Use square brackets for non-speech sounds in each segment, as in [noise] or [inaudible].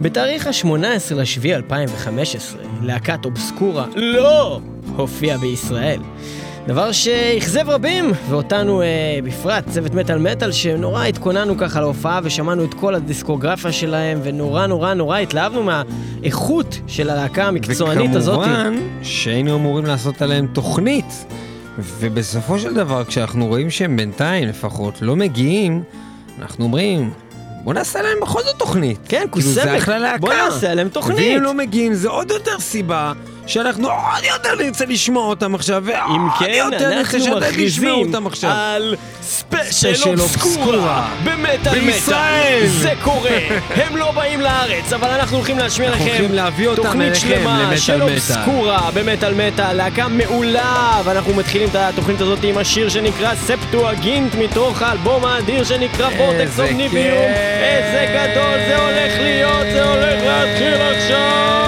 בתאריך ה-18 לשביעי 2015, להקת אובסקורה לא הופיעה בישראל. דבר שאכזב רבים, ואותנו אה, בפרט, צוות מטאל מטאל, שנורא התכוננו ככה להופעה ושמענו את כל הדיסקוגרפיה שלהם, ונורא נורא נורא התלהבנו מהאיכות של הלהקה המקצוענית הזאת. וכמובן שהיינו אמורים לעשות עליהם תוכנית, ובסופו של דבר כשאנחנו רואים שהם בינתיים לפחות לא מגיעים, אנחנו אומרים, בוא נעשה להם בכל זאת תוכנית. כן, כאילו, זה אחלה להקה. בוא נעשה עליהם תוכנית. ואם לא מגיעים זה עוד יותר סיבה שאנחנו עוד יותר נרצה לשמוע אותם עכשיו, ועוד אם כן, יותר נרצה אנחנו שאתם תשמעו אותם עכשיו. על ספיישל אובסקורה. במטאל מטאל. בישראל. זה קורה. [laughs] הם לא באים לארץ, אבל אנחנו הולכים להשמיע לכם תוכנית שלמה של. אובסקורה במטאל מטאל, להקה מעולה, ואנחנו מתחילים את התוכנית הזאת עם השיר שנקרא ספטואגינט מתוך האלבום האדיר שנקרא וורטקס איזה אומניביום. איזה גדול זה הולך להיות, זה הולך להתחיל עכשיו.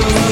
you.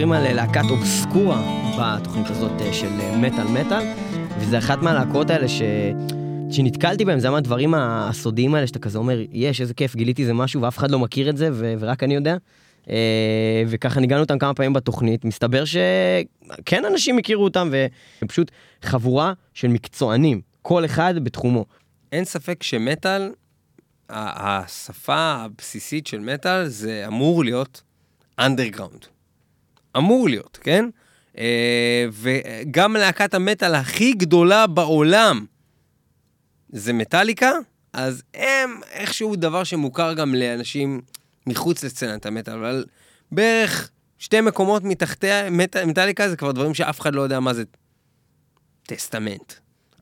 מדברים על להקת אובסקורה בתוכנית הזאת אה, של אה, מטאל מטאל, וזה אחת מהלהקות האלה ש... שנתקלתי בהם, זה מהדברים הסודיים האלה שאתה כזה אומר, יש, איזה כיף, גיליתי איזה משהו ואף אחד לא מכיר את זה ו- ורק אני יודע. אה, וככה ניגענו אותם כמה פעמים בתוכנית, מסתבר שכן אנשים הכירו אותם והם פשוט חבורה של מקצוענים, כל אחד בתחומו. אין ספק שמטאל, השפה הבסיסית של מטאל זה אמור להיות אנדרגראונד. אמור להיות, כן? אה, וגם להקת המטאל הכי גדולה בעולם זה מטאליקה, אז הם איכשהו דבר שמוכר גם לאנשים מחוץ לסצנת המטאל, אבל בערך שתי מקומות מתחתיה, מט... מטאליקה זה כבר דברים שאף אחד לא יודע מה זה Testament.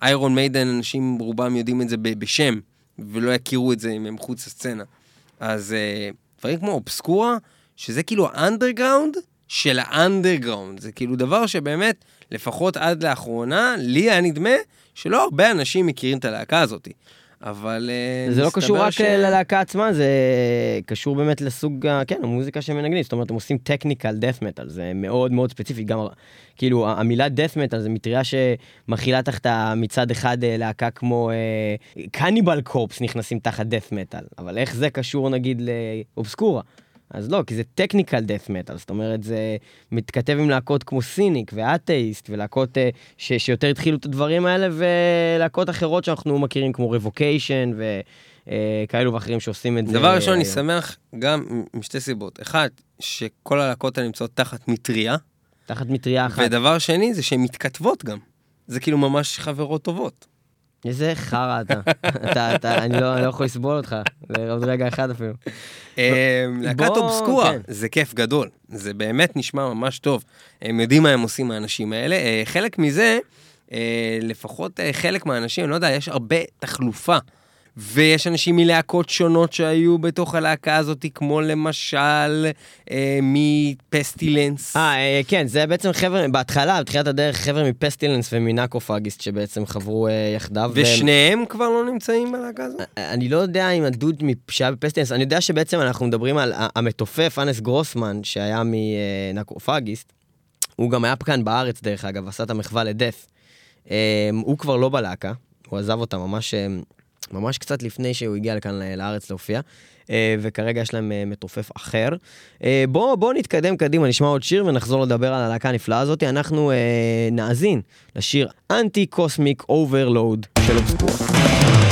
Iron Maiden, אנשים רובם יודעים את זה בשם, ולא יכירו את זה אם הם מחוץ לסצנה. אז uh, דברים כמו אובסקורה, שזה כאילו האנדרגראונד של האנדרגראונד. זה כאילו דבר שבאמת, לפחות עד לאחרונה, לי היה נדמה שלא הרבה אנשים מכירים את הלהקה הזאת. אבל uh, זה לא קשור רק ש- ללהקה עצמה, זה קשור באמת לסוג, כן, המוזיקה שהם מנגנים. זאת אומרת, הם עושים טכניקל דף מטאל, זה מאוד מאוד ספציפי. גם, כאילו, המילה דף מטאל זה מטריה שמכילה תחתה מצד אחד אה, להקה כמו קניבל קורפס נכנסים תחת דף מטאל, אבל איך זה קשור נגיד לאובסקורה? אז לא, כי זה טכניקל דף מטאל, זאת אומרת, זה מתכתב עם להקות כמו סיניק ואתאיסט, ולהקות אה, ש, שיותר התחילו את הדברים האלה, ולהקות אחרות שאנחנו מכירים כמו רבוקיישן וכאלו ואחרים שעושים את זה. דבר ראשון, אני. שמח גם משתי סיבות. אחד, שכל הלהקות האלה נמצאות תחת מטריה, תחת מטריה אחת. ודבר שני, זה שהן מתכתבות גם. זה כאילו ממש חברות טובות. איזה חרא אתה. אתה, אתה, אני לא, אני לא יכול לסבול אותך, לעוד רגע אחד אפילו. אה, להקת אובסקורה, כן. זה כיף גדול. זה באמת נשמע ממש טוב. הם יודעים מה הם עושים האנשים האלה. אה, חלק מזה, אה, לפחות אה, חלק מהאנשים, אני לא יודע, יש הרבה תחלופה. ויש אנשים מלהקות שונות שהיו בתוך הלהקה הזאת, כמו למשל אה, מפסטילנס. אה, אה, כן, זה בעצם חבר'ה, בהתחלה, בתחילת הדרך, חבר'ה מפסטילנס ומנקופגיסט שבעצם חברו אה, יחדיו. והם- ושניהם כבר לא נמצאים בלהקה הזאת? אני לא יודע אם הדוד שהיה ב Pestilence, אני יודע שבעצם אנחנו מדברים על המתופף, האנס גרוסמן, שהיה מ Necrophagist, הוא גם היה כאן בארץ דרך אגב, עשה את המחווה ל Death. אה, הוא כבר לא בלהקה, הוא עזב אותה ממש, אה, ממש קצת לפני שהוא הגיע לכאן לארץ להופיע, אה, וכרגע יש להם אה, מתופף אחר. אה, בואו בוא נתקדם קדימה, נשמע עוד שיר ונחזור לדבר על הלהקה הנפלאה הזאת. אנחנו נאזין לשיר Anticosmic Overload של Obscura.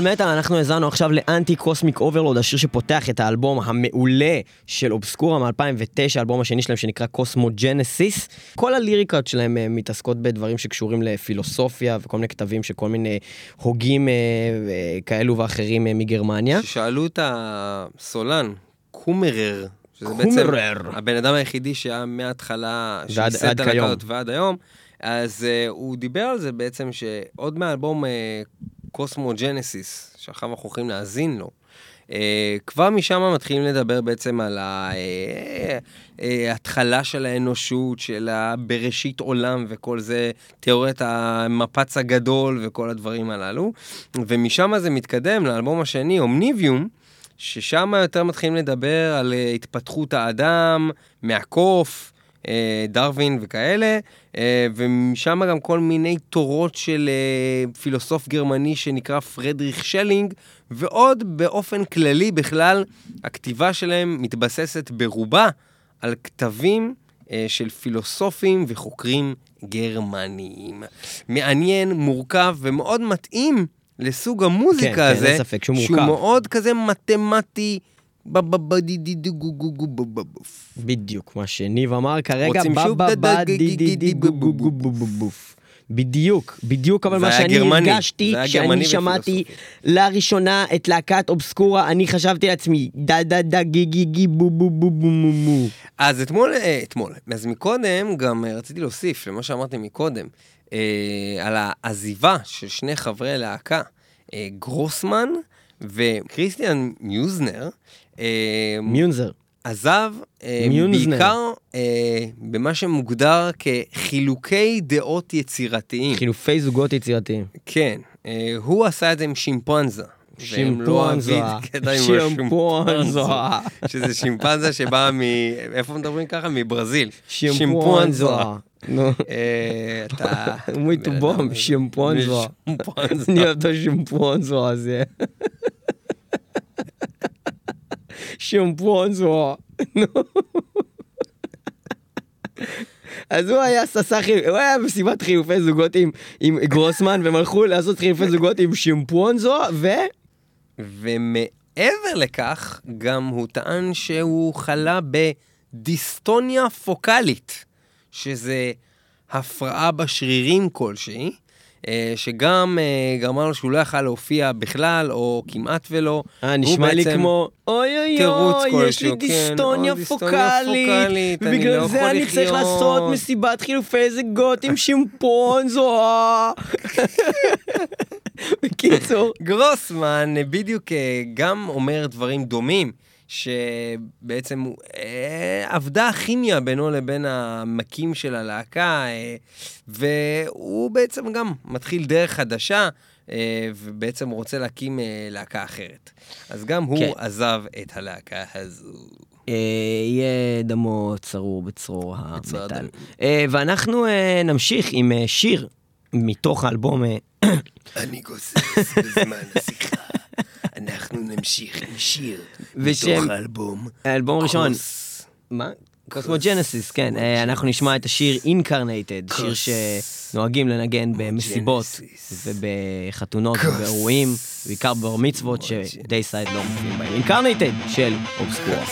במטאל מטאל אנחנו האזנו עכשיו ל Anticosmic Overload, השיר שפותח את האלבום המעולה של Obscura מ-2009, האלבום השני שלהם שנקרא Cosmogenesis. כל הליריקות שלהם אה, מתעסקות בדברים שקשורים לפילוסופיה וכל מיני כתבים של כל מיני הוגים אה, אה, כאלו ואחרים אה, מגרמניה. ששאלו את הסולן, קומרר, שזה קומרר. בעצם הבן אדם היחידי שהיה מההתחלה, ועד- שייסד עד את כיום. הלהקה ועד היום, אז uh, הוא דיבר על זה בעצם שעוד מהאלבום קוסמו ג'נסיס, שעכשיו אנחנו הולכים להאזין לו, uh, כבר משם מתחילים לדבר בעצם על ההתחלה של האנושות, של הבראשית עולם וכל זה, תיאוריית המפץ הגדול וכל הדברים הללו, ומשם זה מתקדם לאלבום השני, אומניביום, ששם יותר מתחילים לדבר על אה, התפתחות האדם, מהקוף, אה, דרווין וכאלה, אה, ומשם גם כל מיני תורות של אה, פילוסוף גרמני שנקרא פרדריך שלינג, ועוד באופן כללי בכלל, הכתיבה שלהם מתבססת ברובה על כתבים אה, של פילוסופים וחוקרים גרמניים. מעניין, מורכב ומאוד מתאים לסוג המוזיקה כן, כן, הזה, אין ספק שהוא שהוא מורכב. מאוד כזה מתמטי. בדיוק מה שניב אמר כרגע. בדיוק, בדיוק אבל מה שאני גרמני, הרגשתי כשאני שמעתי. לראשונה את להקת אובסקורה, אני חשבתי לעצמי, דה דה דה גי גי גי בו בו בו בו מו מו. אז אתמול, אה, אתמול, אז מקודם גם אה, רציתי להוסיף למה שאמרתי מקודם, אה, על העזיבה של שני חברי להקה, גרוסמן וכריסטיאן מיוזנר, מיונזר. עזב אה. בעיקר אה, במה שמוגדר כחילוקי דעות יצירתיים. חילופי זוגות יצירתיים. כן, אה, הוא עשה את זה עם שימפנזה. והם לא שימפונזה, שימפונזה, שזה שימפנזה שבאה מ... איפה מדברים ככה? מברזיל. שימפונזה. נו, אתה... מויטו בום, שימפונזה. שימפנזה. אני אוהב את השימפונזה הזה. שימפונזה. נו. אז הוא היה ססה חיל... הוא היה במסיבת חילופי זוגות עם, עם גרוסמן, והם הלכו לעשות חילופי זוגות עם שימפונזו, ו... ומעבר לכך, גם הוא טען שהוא חלה בדיסטוניה פוקאלית, שזה הפרעה בשרירים כלשהי, שגם אה, גרמה לו שהוא לא יכל להופיע בכלל, או כמעט ולא. אה, נשמע לי כמו, אוי אוי אוי, יש לי כן, דיסטוניה פוקאלית, ובגלל לא זה אני צריך לחיות." לעשות מסיבת חילופי זוגות עם שימפונזו. [laughs] בקיצור, גרוסמן בדיוק אה, גם אומר דברים דומים, שבעצם אה, עבדה הכימיה בינו לבין המקים של הלהקה, אה, והוא בעצם גם מתחיל דרך חדשה, אה, ובעצם רוצה להקים אה, להקה אחרת. אז גם הוא כן. עזב את הלהקה הזו. אה, יהיה דמו צרור בצרור המטאל. אה, ואנחנו אה, נמשיך עם שיר מתוך האלבום [coughs] אני גוסס בזמן השיחה. אנחנו נמשיך עם שיר [laughs] מתוך האלבום. האלבום הראשון. מה? Cosmogenesis, כן. אה, אנחנו נשמע את השיר Incarnated, שיר. שנוהגים לנגן במסיבות. ובחתונות. ובאירועים, בעיקר בר מצוות ש Deicide לא מופיעים בהם. Incarnated של Obscura.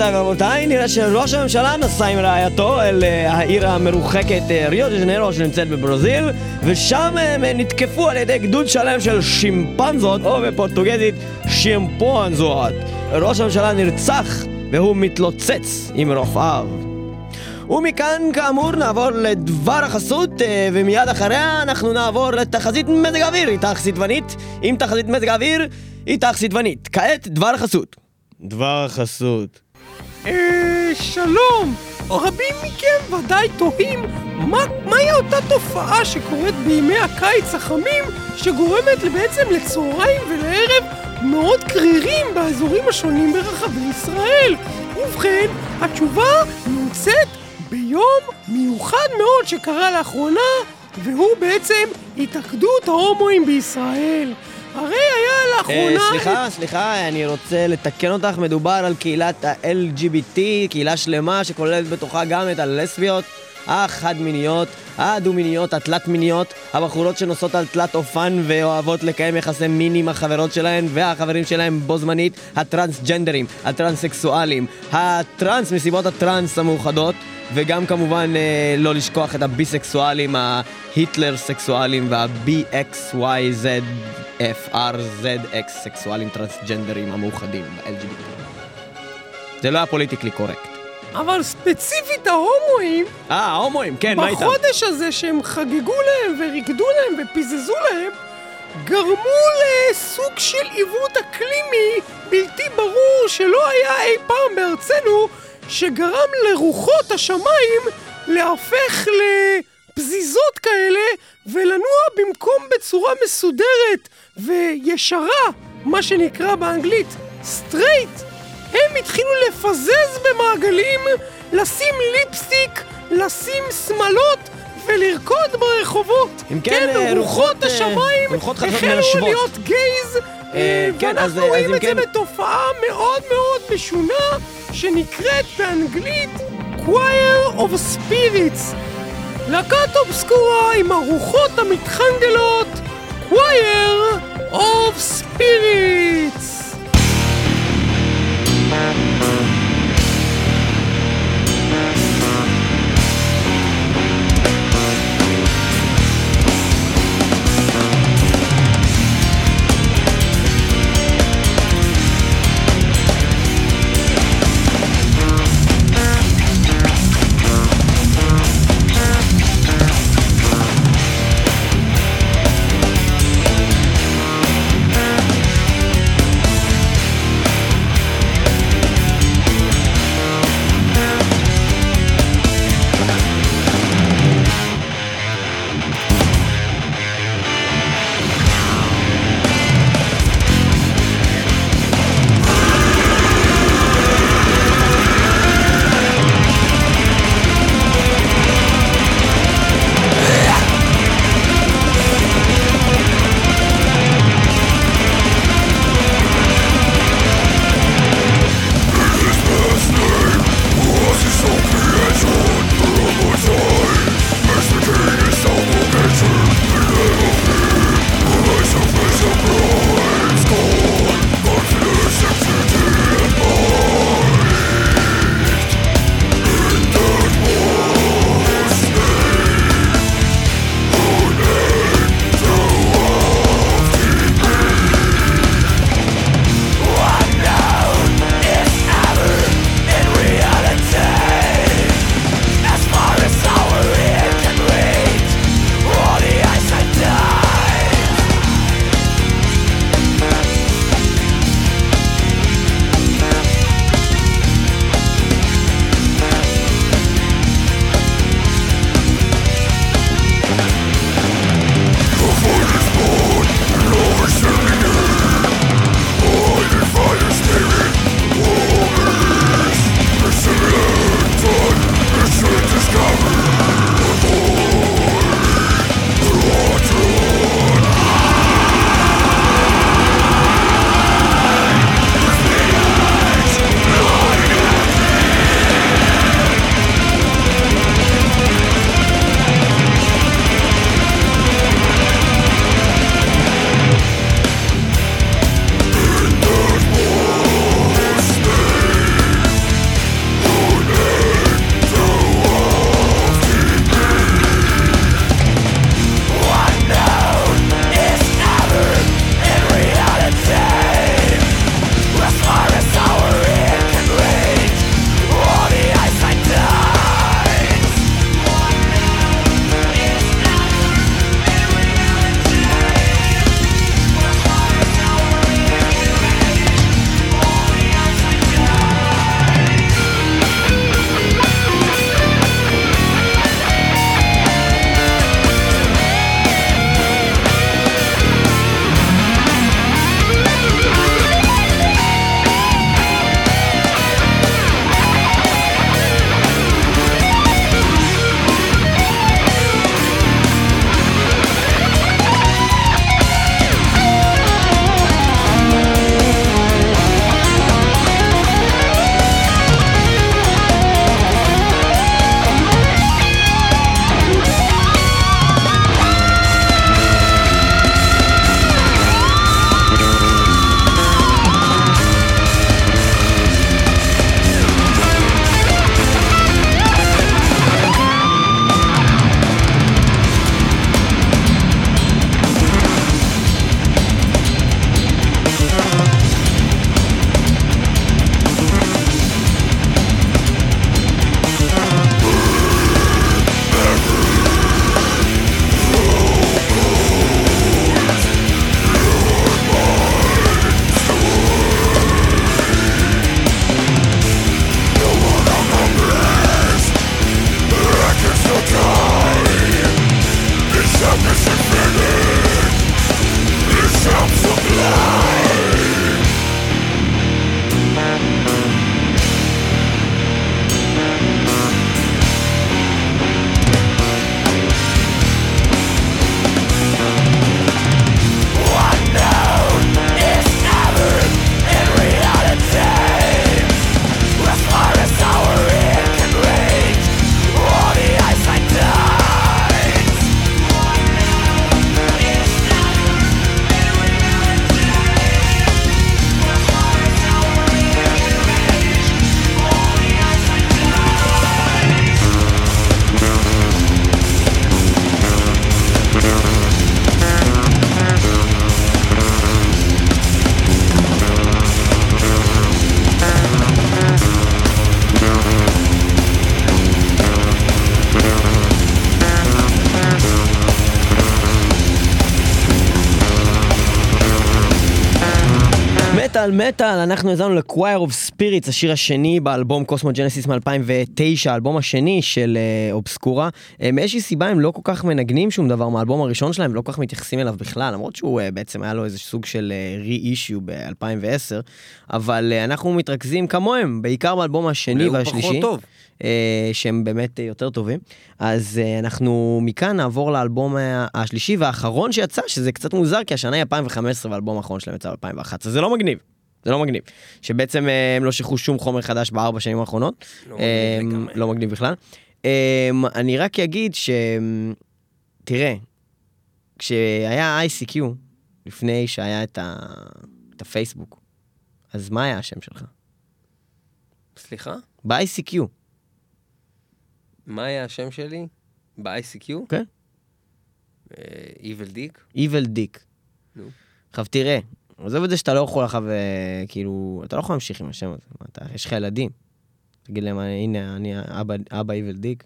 גבירותיי ורבותיי, נראה שראש הממשלה נסע עם רעייתו אל אה, העיר המרוחקת אה, ריו דה ז'נרו שנמצאת בברזיל, ושם הם אה, נתקפו על ידי גדוד שלם של שימפנזות, או בפורטוגזית שימפונזות. ראש הממשלה נרצח, והוא מתלוצץ עם רופאיו. ומכאן כאמור נעבור לדבר החסות ומיד אחריה אנחנו נעבור לתחזית מזג האוויר. איתך סדבנית עם תחזית מזג האוויר איתך סדבנית כעת דבר החסות. דבר החסות אה, שלום. רבים מכם ודאי תוהים מה, מהי אותה תופעה שקורית בימי הקיץ החמים שגורמת בעצם לצהריים ולערב מאוד קרירים באזורים השונים ברחבי ישראל. ובכן, התשובה נמצאת ביום מיוחד מאוד שקרה לאחרונה והוא בעצם התאחדות ההומואים בישראל. הרי היה לאחרונה... אה, סליחה, סליחה, אני רוצה לתקן אותך, מדובר על קהילת ה-LGBT, קהילה שלמה שכוללת בתוכה גם את הלסביות, החד-מיניות, הדו-מיניות, התלת-מיניות, הבחורות שנוסעות על תלת אופן ואוהבות לקיים יחסי מין עם החברות שלהן והחברים שלהם בו זמנית, הטרנסג'נדרים, הטרנסקסואלים, הטרנס מסיבות הטרנס המאוחדות, וגם כמובן אה, לא לשכוח את הביסקסואלים, ההיטלר סקסואלים וה-BXYZFRZX סקסואלים טרנסג'נדרים המאוחדים ב-LGBT. זה לא היה politically correct. אבל ספציפית ההומואים, אה, ההומואים, כן, מה איתם? בחודש הזה שהם חגגו להם וריקדו להם ופיזזו להם, גרמו לסוג של עיוות אקלימי בלתי ברור שלא היה אי פעם בארצנו, שגרם לרוחות השמיים להפך לפזיזות כאלה ולנוע במקום בצורה מסודרת וישרה, מה שנקרא באנגלית straight, הם התחילו לפזז במעגלים, לשים ליפסטיק, לשים שמלות ולרקוד ברחובות. אם כן, כן, אה, רוחות רוחות, אה, השמיים רוחות החלו. להיות gays, כן, אז- ואנחנו אז רואים אם את זה כן- בתופעה מאוד מאוד משונה, שנקראת באנגלית Choir of Spirits. להקת אובסקורה עם הרוחות המתחנגלות, Choir of Spirits. מטאל מטאל, אנחנו האזנו ל-Choir of Spirits, השיר השני באלבום קוסמו ג'נסיס מ-2009, האלבום השני של אה, אובסקורה. אה, מאיזושהי סיבה הם לא כל כך מנגנים שום דבר מהאלבום הראשון שלהם, לא כל כך מתייחסים אליו בכלל, למרות שהוא אה, בעצם היה לו איזה סוג של re-issue ב-2010, אבל אנחנו מתרכזים כמוהם, בעיקר באלבום השני אולי הוא והשלישי. פחות טוב. אה, שהם באמת יותר טובים. אז אה, אנחנו מכאן נעבור לאלבום אה, השלישי והאחרון שיצא, שזה קצת מוזר, כי השנה היא 2015 והאלבום האחרון שלהם יצא ב-2011. זה לא מגניב. זה לא מגניב. שבעצם הם לא שכחו שום חומר חדש בארבע שנים האחרונות. לא מגניב. לא מגניב בכלל. אני רק אגיד ש... תראה, כשהיה ICQ, לפני שהיה את, ה... את הפייסבוק, אז מה היה השם שלך? סליחה? ב-ICQ. מה היה השם שלי? ב-ICQ? כן. אה, Evil Dick? Evil Dick. נו. עכשיו תראה, עזוב את זה שאתה לא יכול עכשיו, אה, כאילו, אתה לא יכול להמשיך עם השם הזה, אתה, יש לך ילדים. תגיד להם, הנה, אני אבא, אבא Evil Dick,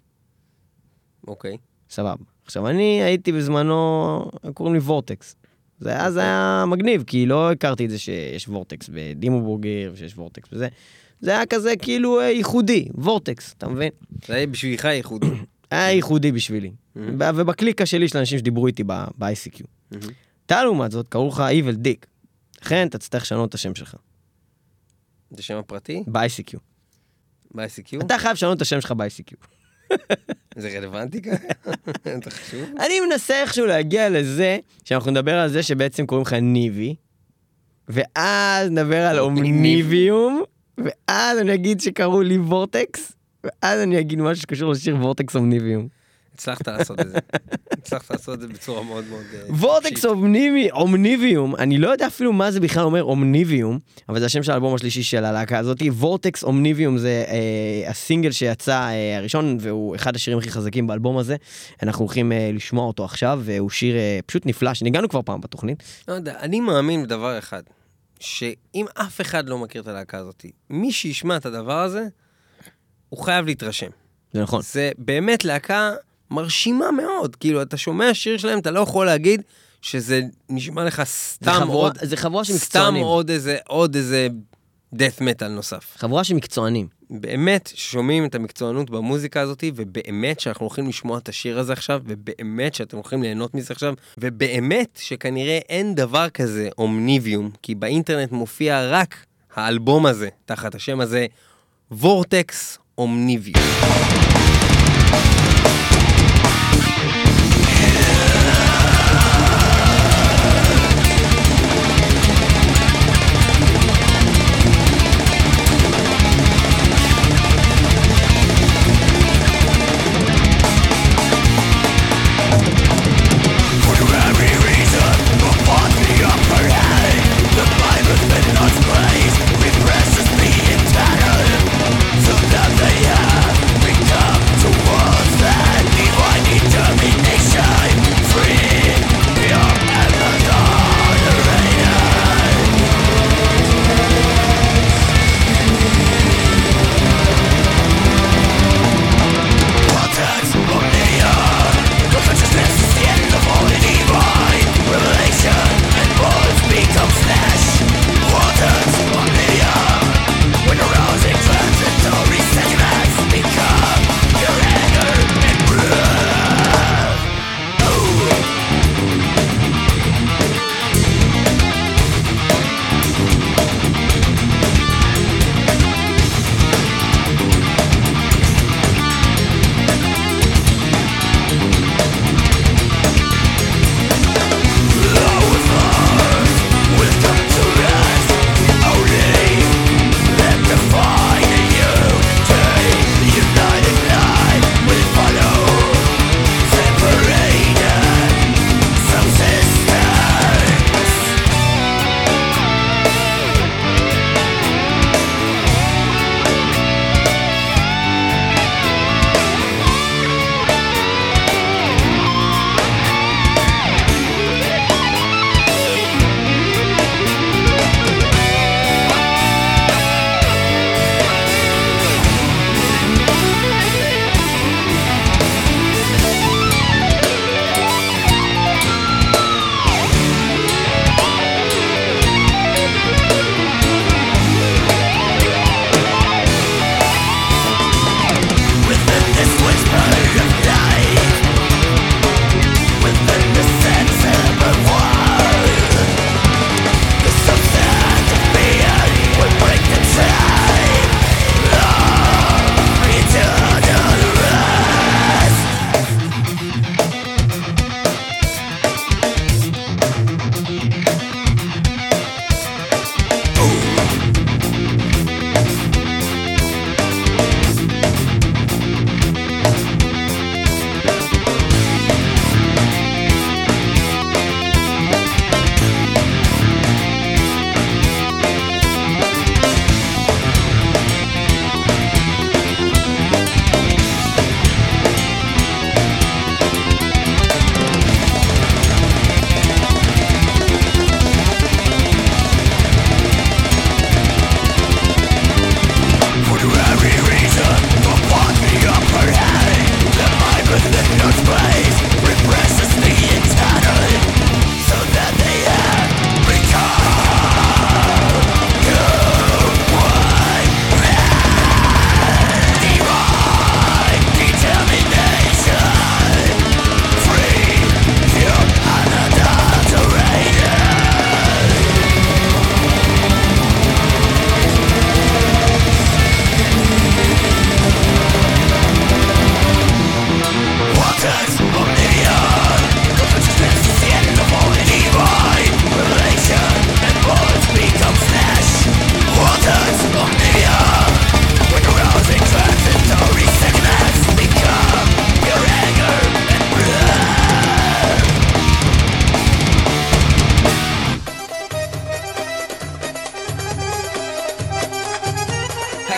אוקיי. סבבה. עכשיו, אני הייתי בזמנו, קוראים לי וורטקס. זה היה, זה היה מגניב, כי לא הכרתי את זה שיש וורטקס בדימו בורגר, ושיש וורטקס וזה. זה היה כזה כאילו אה, ייחודי, וורטקס, אתה מבין? זה היה בשבילך ייחודי. [clears throat] היה ייחודי בשבילי. ובקליקה שלי של אנשים שדיברו איתי ב-ICQ. אתה לעומת זאת, קראו לך Evil Dick. לכן אתה תצטרך לשנות את השם שלך, זה שם הפרטי? ב-ICQ. ב-ICQ? אתה חייב לשנות את השם שלך ב-ICQ. [laughs] זה רלוונטי ככה? [laughs] זה חשוב? אני מנסה איכשהו להגיע לזה, שאנחנו נדבר על זה שבעצם קוראים לך ניבי, ואז נדבר על [laughs] אומניביום, ואז אני אגיד שקראו לי וורטקס, ואז אני אגיד משהו שקשור לשיר וורטקס אומניביום. הצלחת לעשות את זה. הצלחת לעשות את זה בצורה מאוד מאוד... אה, וורטקס. אומניבי, אומניביום, אני לא יודע אפילו מה זה בכלל אומר אומניביום, אבל זה השם של האלבום השלישי של הלהקה הזאת. וורטקס אומניביום זה אה, הסינגל שיצא אה, הראשון, והוא אחד השירים הכי חזקים באלבום הזה. אנחנו הולכים אה, לשמוע אותו עכשיו, והוא שיר אה, פשוט נפלא, שניגענו כבר פעם בתוכנית. לא יודע, אני מאמין בדבר אחד, שאם אף אחד לא מכיר את הלהקה הזאת, מי שישמע את הדבר הזה, הוא חייב להתרשם. זה נכון. זה באמת להקה מרשימה מאוד. כאילו, אתה שומע שיר שלהם, אתה לא יכול להגיד שזה נשמע לך זה סתם חבורה- עוד... זה חבורה של סתם מקצוענים. עוד איזה, עוד איזה death metal נוסף. חבורה של מקצוענים. באמת שומעים את המקצוענות במוזיקה הזאת, ובאמת שאנחנו הולכים לשמוע את השיר הזה עכשיו, ובאמת שאתם הולכים ליהנות מזה עכשיו, ובאמת שכנראה אין דבר כזה אומניביום, כי באינטרנט מופיע רק האלבום הזה, תחת השם הזה, וורטקס אומניביום.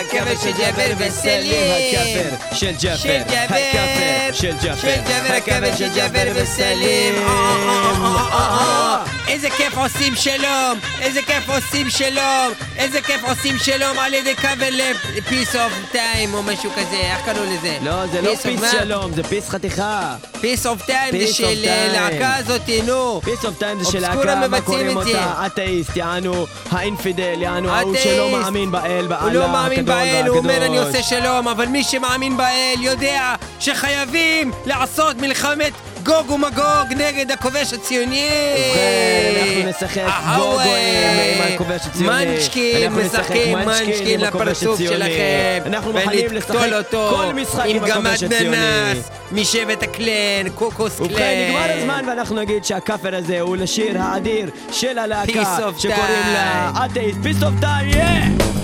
الكافر شل جابر بالسليم الكافر شل جابر الكافر شل جابر الكافر شل جابر بالسليم אה, אה, אה, איזה כיף עושים שלום, איזה כיף עושים שלום, איזה כיף עושים שלום על ידי כבל ל-peace of time או משהו כזה, איך קראו לזה? לא, זה לא פיס? שלום, זה פיס חתיכה. of time Peace זה של time. להקה הזאתי, נו. פיס אוף טיים זה של להקה, מה קוראים. אותה? אתאיסט, יענו האינפידל, יענו ההוא. שלא מאמין באל, באללה, הוא לא מאמין באל, הוא אומר אני והקדוש." עושה שלום, אבל מי שמאמין באל יודע שחייבים לעשות מלחמת גוג ומגוג נגד הכובש הציוני. אנחנו נשחק. גוגויים עם הכובש הציוני. Munchkin, משחקים Munchkin לפרצוף. שלכם. אנחנו מוכנים לשחק כל משחק עם הכובש הציוני. ננס משבט הקלן, קו קלוקס קלן. ובכן, נגמר הזמן ואנחנו נגיד שהקאבר הזה הוא לשיר האדיר של הלהקה of שקוראים לה time. Atheist, Piece of Time,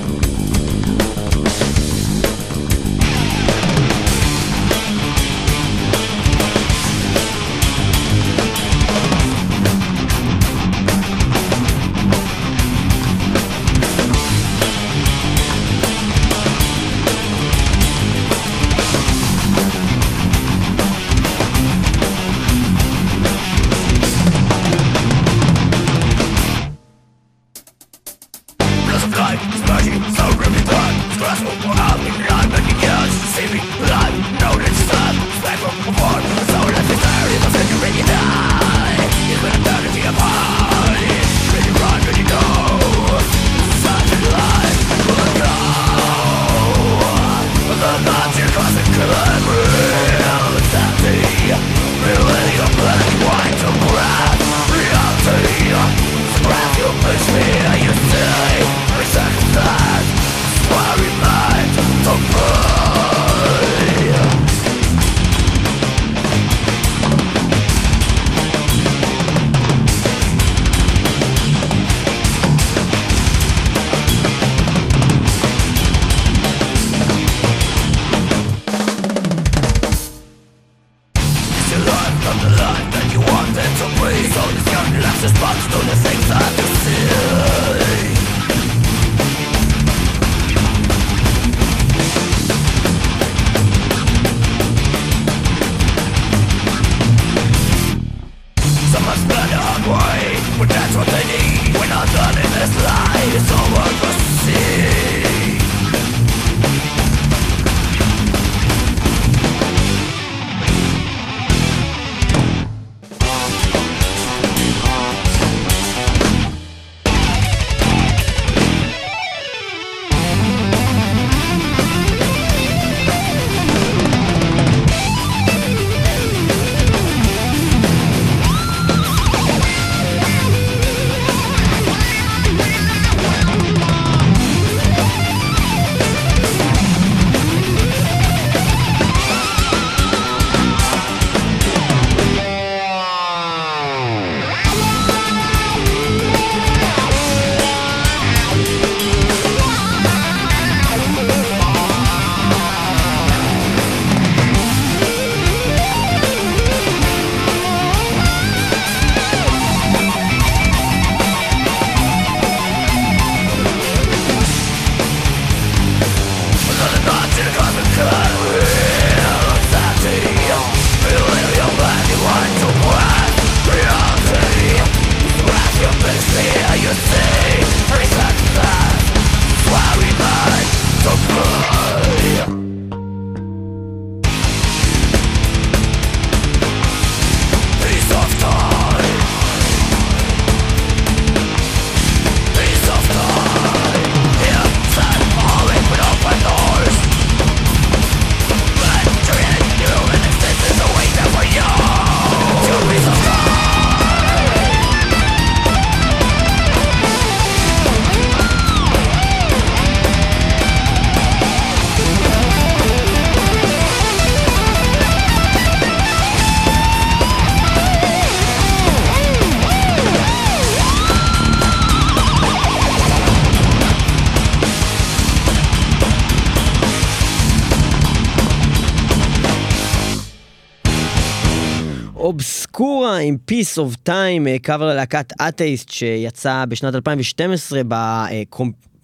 עם Piece of Time, קאבר ללהקת אתאיסט שיצא בשנת 2012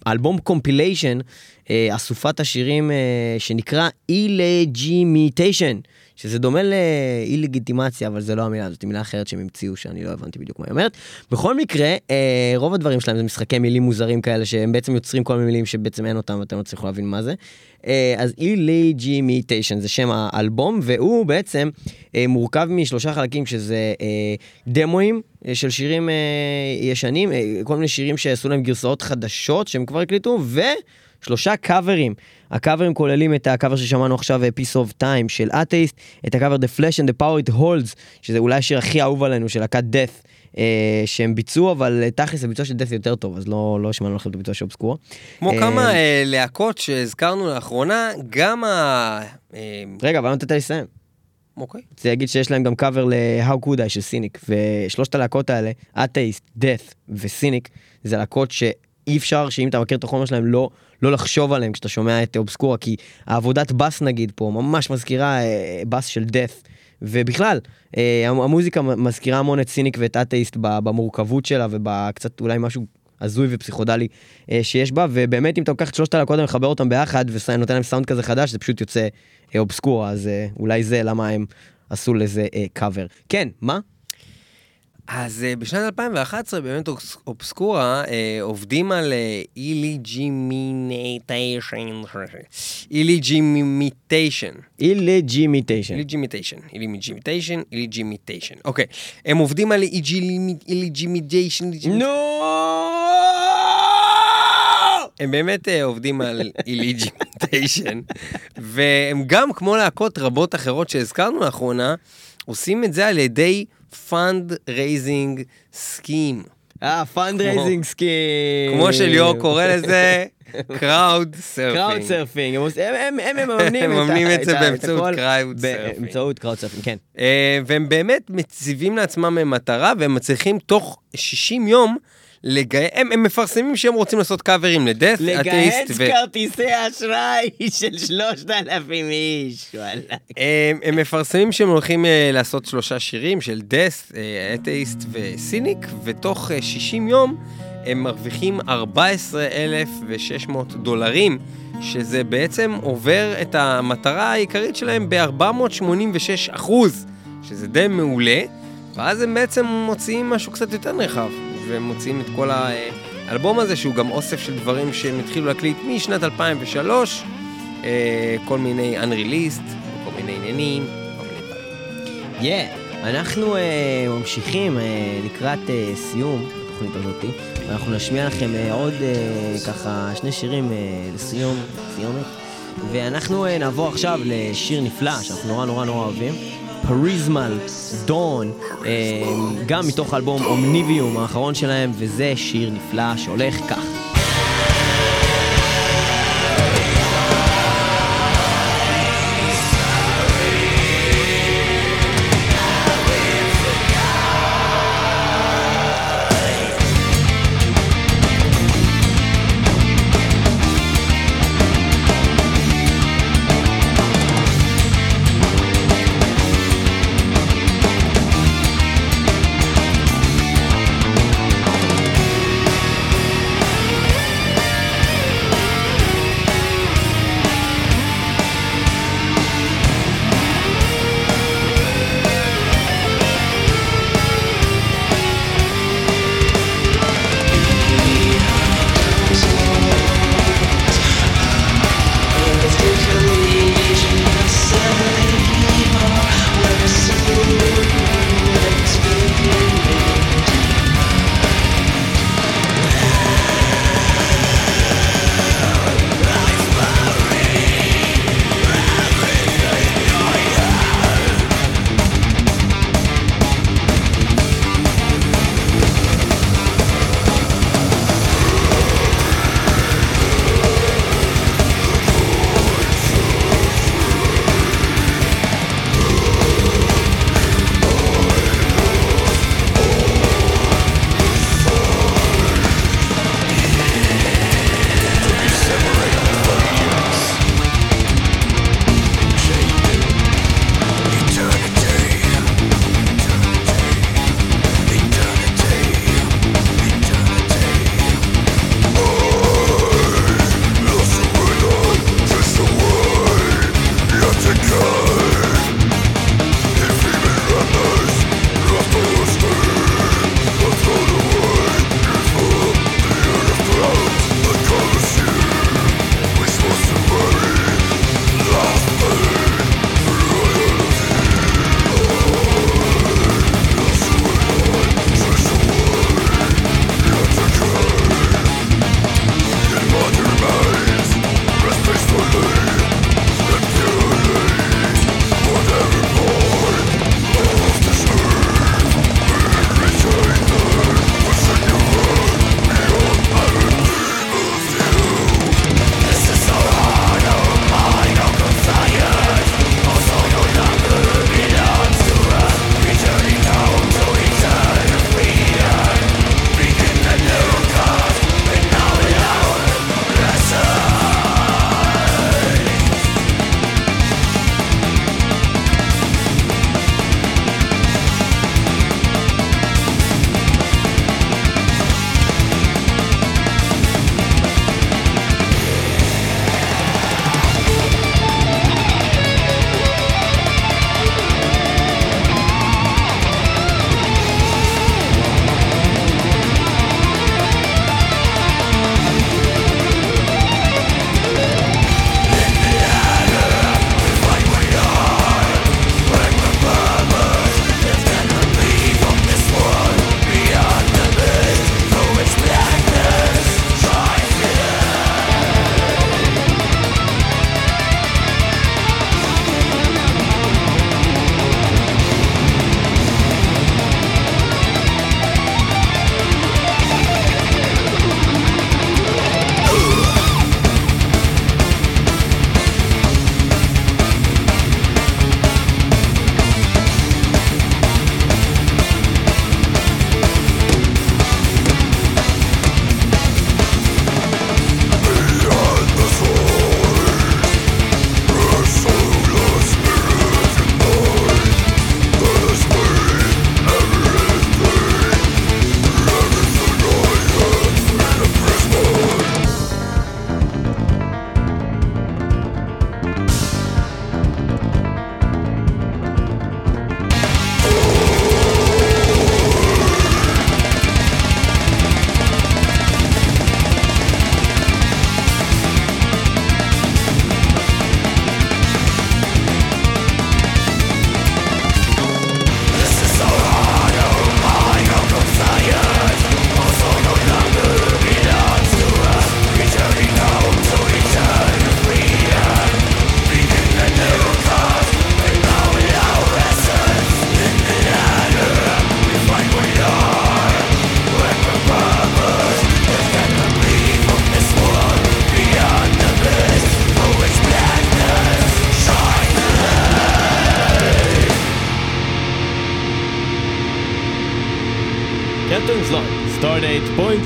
באלבום compilation אה, אסופת השירים אה, שנקרא Illegimitation, שזה דומה לאי-לגיטימציה, אבל זה לא המילה, זאת מילה אחרת שהם המציאו שאני לא הבנתי בדיוק מה היא אומרת. בכל מקרה, אה, רוב הדברים שלהם זה משחקי מילים מוזרים כאלה, שהם בעצם יוצרים כל מיני מילים שבעצם אין אותם ואתם לא צריכים להבין מה זה. אה, אז Illegimitation זה שם האלבום, והוא בעצם אה, מורכב משלושה חלקים, שזה אה, דמואים אה, של שירים אה, ישנים, אה, כל מיני שירים שעשו להם גרסאות חדשות שהם כבר הקליטו, ושלושה קאברים. הקאברים כוללים את הקאבר ששמענו עכשיו, אה, Piece of Time של אתאיסט, את הקאבר The Flash and the Power It Holds, שזה אולי השיר הכי אהוב עלינו של להקת death. אה, שהם ביצעו, אבל אה, תכלס הביצוע של death יותר טוב, אז לא, לא שמענו לכם את הביצוע של אובסקורה. כמו אה, כמה אה, להקות שהזכרנו לאחרונה, גם ה... אה, רגע, אבל לא נתת לי לסיים. אוקיי. רוצה להגיד שיש להם גם קאבר ל-How Could I של סיניק, ושלושת הלהקות האלה, אתאיסט, death וסיניק, זה להקות שאי אפשר שאם אתה מכיר את החומר שלהם לא, לא לחשוב עליהם כשאתה שומע את אובסקורה, כי העבודת בס נגיד פה ממש מזכירה אה, בס של death. ובכלל, אה, המ- המוזיקה מזכירה המון את סיניק ואת אתאיסט במורכבות שלה ובקצת אולי משהו הזוי ופסיכודלי אה, שיש בה, ובאמת אם אתה לוקח את שלושת הלהקות ומחבר אותם ביחד ונותן להם סאונד כזה חדש, זה פשוט יוצא Obscura, אז אולי זה למה הם עשו לזה קאבר. כן, מה? אז אה, בשנת 2011 באמת אובס- Obscura אה, עובדים על Illegimitation, Illegimitation, Illegimitation. Illegimitation, Illegimitation, Illegimitation, אוקיי, הם עובדים על Illegimitation, נו! הם באמת אה, עובדים על Illegimitation, והם גם, כמו להקות רבות אחרות שהזכרנו לאחרונה, עושים את זה על ידי fund raising scheme. אה, fundraising scheme. כמו שליאור קורא לזה, crowd crowd surfing. surfing. הם מממנים את זה באמצעות crowd surfing. באמצעות crowd surfing, כן. אה, והם באמת מציבים לעצמם מטרה, והם מצליחים תוך 60 יום, לגי... הם, הם מפרסמים שהם רוצים לעשות קאברים לדף, לגהץ כרטיסי אשראי [laughs] של שלושת אלפים איש, וואלה. הם, הם מפרסמים שהם הולכים אה, לעשות שלושה שירים של דס, אתאיסט וסיניק, ותוך אה, 60 יום הם מרוויחים 14,600 דולרים, שזה בעצם עובר את המטרה העיקרית שלהם ב-486 אחוז, שזה די מעולה, ואז הם בעצם מוציאים משהו קצת יותר נרחב, והם מוציאים את כל האלבום הזה, שהוא גם אוסף של דברים שהם התחילו להקליט משנת 2003, אה, כל מיני Unreleased, כל מיני עניינים, כל מיני דברים. יא, אנחנו אה, ממשיכים אה, לקראת סיום התוכנית הזאתי, ואנחנו נשמיע לכם עוד ככה שני שירים לסיום, סיומת, ואנחנו נעבור עכשיו לשיר נפלא שאנחנו נורא נורא נורא אוהבים. פריזמל, דון, אה, גם מתוך האלבום אומניביום האחרון שלהם, וזה שיר נפלא שהולך כך.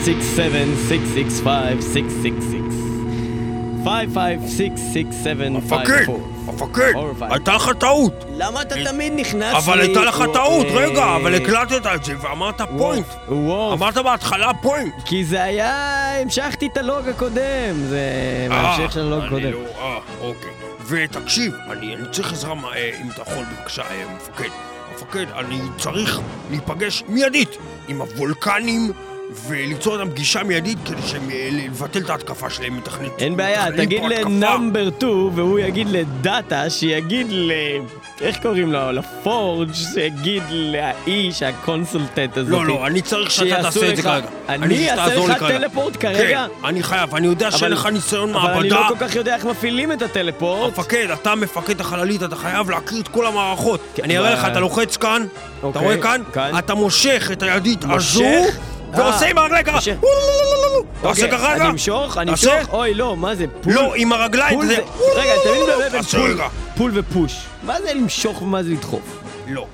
667 665 666 5566754 מפקד, הייתה לך טעות. למה אתה תמיד נכנס לי? אבל הייתה לך טעות, רגע, אבל הקלטת את זה ואמרת פוינט. אמרת בהתחלה פוינט. כי זה היה, המשכתי את הלוג הקודם, זה אה, המשך של הלוג הקודם. לא- אה, אוקיי. ותקשיב, אני צריך עזרה, אה, אם אתה יכול, בבקשה, אה, מפקד. מפקד, אני צריך להיפגש מיידית עם הוולקנים וליצור איתם פגישה מיידית כדי שהם... אה, לבטל את ההתקפה שלהם מתכנית. אין בעיה, תגיד. ל number 2 והוא יגיד לדאטה שיגיד ל... איך קוראים לו? לפורג' שיגיד לאיש ה consultant הזאת. לא, לא, אני צריך שאתה תעשה את זה כרגע. אני אעשה לך. טלפורט כרגע? כן, אני חייב, אני יודע שאין לך ניסיון אבל אני מעבדה. לא כל כך יודע איך מפעילים את הטלפורט. מפקד, אתה מפקד החללית, אתה חייב להכיר את כל המערכות. כן, אני אראה לך, אתה לוחץ כאן, אתה אוקיי, רואה כאן? כאן. אתה מושך את הידית הזו, אה, עם הרגליים ככה. מושך. אתה עושה אוקיי, ככה רגע? אני אמשוך, אני. אמשוך, אוי לא, מה זה? pull? לא, עם הרגליים. זה-. רגע, תמיד מבלבל בין pull-. pull ו push. מה זה למשוך ומה זה לדחוף? לא.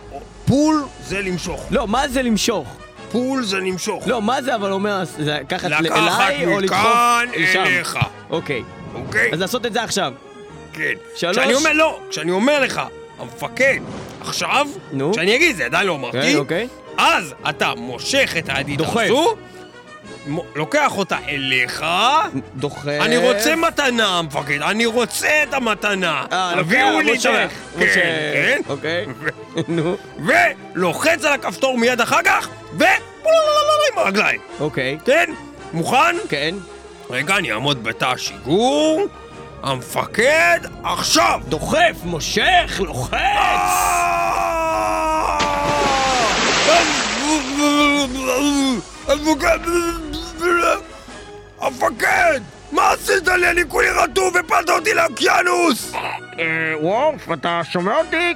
pull זה למשוך. לא, מה זה למשוך? pull זה למשוך. לא, מה זה אבל אומר, זה לקחת לקחת אליי או לדחוף מכאן לשם? אליך. אוקיי, אוקיי? אז לעשות את זה עכשיו. כן. שלוש. כשאני אומר, לא, כשאני אומר לך, המפקד, עכשיו, נו. כשאני אגיד, זה עדיין לא כן, אמרתי, אוקיי. אז אתה מושך את דוחף. הזו, מ- לוקח אותה אליך, דוחף. אני רוצה מתנה, מפקד, אני רוצה את המתנה. אה, לוקח, את ה... מושך. כן. כן. אוקיי. נו. ולוחץ על הכפתור מיד אחר כך, ו... עם הרגליים. אוקיי. כן? מוכן? כן. רגע, אני אעמוד בתא השיגור. המפקד, עכשיו! דוחף, מושך, לוחץ! המפקד! מה עשית לי? אני כולי רטוב והפלת אותי לאוקיינוס! וורף, אתה שומע אותי?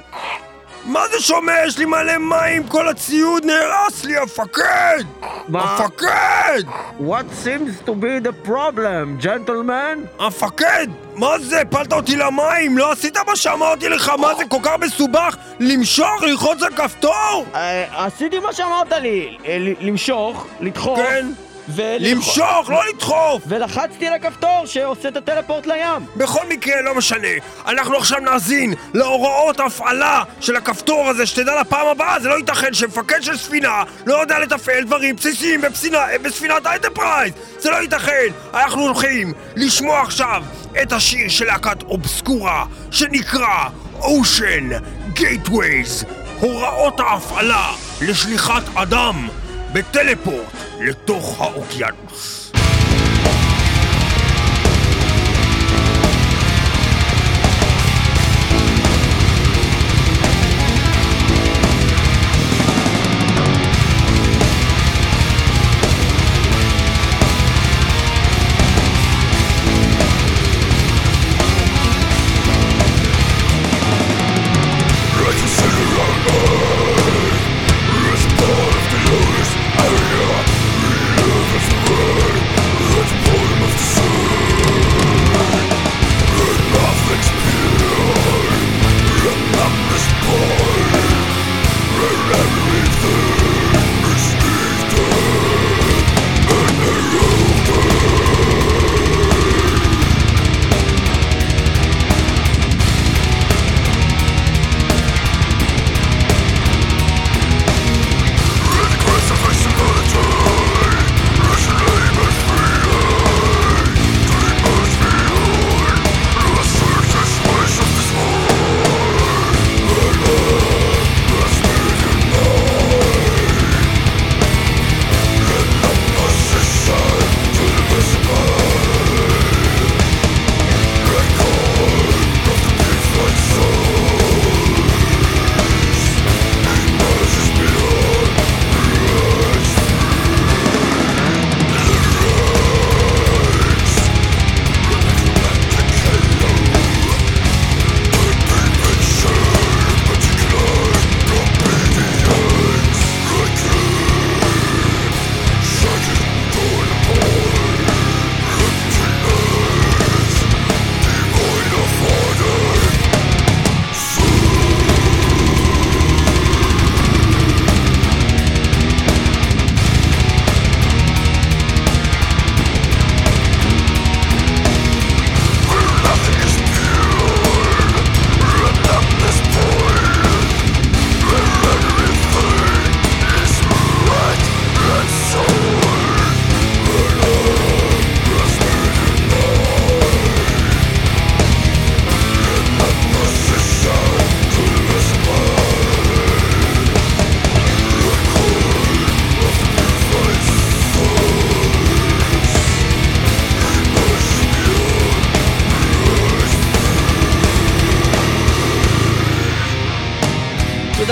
מה זה שומע? יש לי מלא מים, כל הציוד נהרס לי, המפקד! מה? המפקד! What seems to be the problem, gentleman? המפקד! מה זה? הפלת אותי למים! לא עשית מה שאמרתי לך! מה זה כל כך מסובך? למשוך? ללחוץ על כפתור? עשיתי מה שאמרת לי, אה, למשוך, לדחוף. כן. למשוך, לא לדחוף! ולחצתי על הכפתור שעושה את הטלפורט לים. בכל מקרה, לא משנה. אנחנו עכשיו נאזין להוראות ההפעלה של הכפתור הזה, שתדע לפעם הבאה, זה לא ייתכן שמפקד של ספינה לא יודע לתפעל דברים בסיסיים בספינה, בספינת האנטרפרייז! זה לא ייתכן! אנחנו הולכים לשמוע עכשיו את השיר של להקת אובסקורה, שנקרא Ocean Gateways, הוראות ההפעלה לשליחת אדם mais téléporte les Torah Okianos.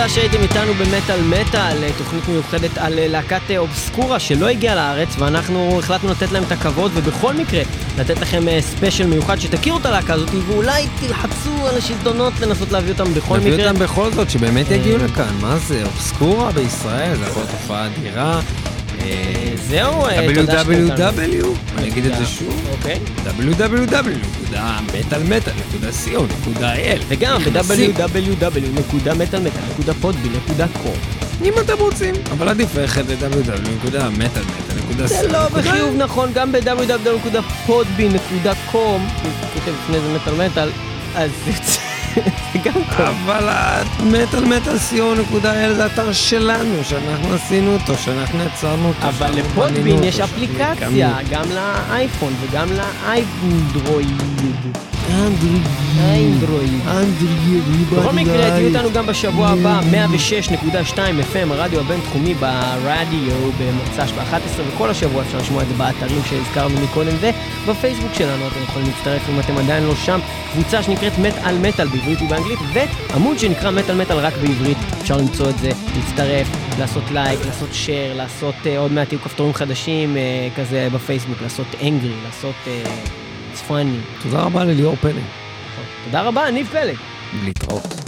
תודה שהייתם איתנו במטאל מטאל, תוכנית מיוחדת על להקת אובסקורה שלא הגיעה לארץ, ואנחנו החלטנו לתת להם את הכבוד, ובכל מקרה, לתת לכם אה, ספיישל מיוחד שתכירו את הלהקה הזאת, ואולי תלחצו על השלטונות לנסות להביא אותם בכל מקרה. אותם בכל זאת, שבאמת אה, יגיעו לכאן. מה זה, אובסקורה בישראל, זה יכול להיות תופעה אדירה. זהו, אה, תודה איתנו. www, אני אגיד את זה שוב, אוקיי. www.מטאלמטאל.co.il וגם. ב-www.מטאלמטאל.podby.com אם אתם רוצים, אבל עדיף ללכת ל-www.מטאלמטאל.co. זה לא בחיוב נכון, גם ב-www.podby.com, אם כותב לפני זה מטאל מטאל, אז זה גם טוב. אבל מטאלמטאל.co.il זה אתר שלנו, שאנחנו עשינו אותו, שאנחנו יצרנו אותו. אבל לפודבין יש אפליקציה. גם לאייפון וגם לאיידרואיד. אנדרואיד. בכל מקרה, תהיו איתנו גם בשבוע הבא, 106.2 FM, הרדיו הבינתחומי ברדיו במוצ"ש ב-11, וכל השבוע אפשר לשמוע את זה באתרים שהזכרנו מקודם, ובפייסבוק שלנו אתם יכולים להצטרף אם אתם עדיין לא שם, קבוצה שנקראת מת על מטאל בעברית ובאנגלית, ועמוד שנקרא מטאל מטאל רק בעברית, אפשר למצוא את זה, להצטרף, לעשות לייק, לעשות שייר, לעשות uh, עוד מעט יהיו כפתורים חדשים uh, כזה בפייסבוק, לעשות אנגרי, לעשות uh, it's funny. תודה רבה לליאור פלא. תודה רבה, ניב פלג. להתראות.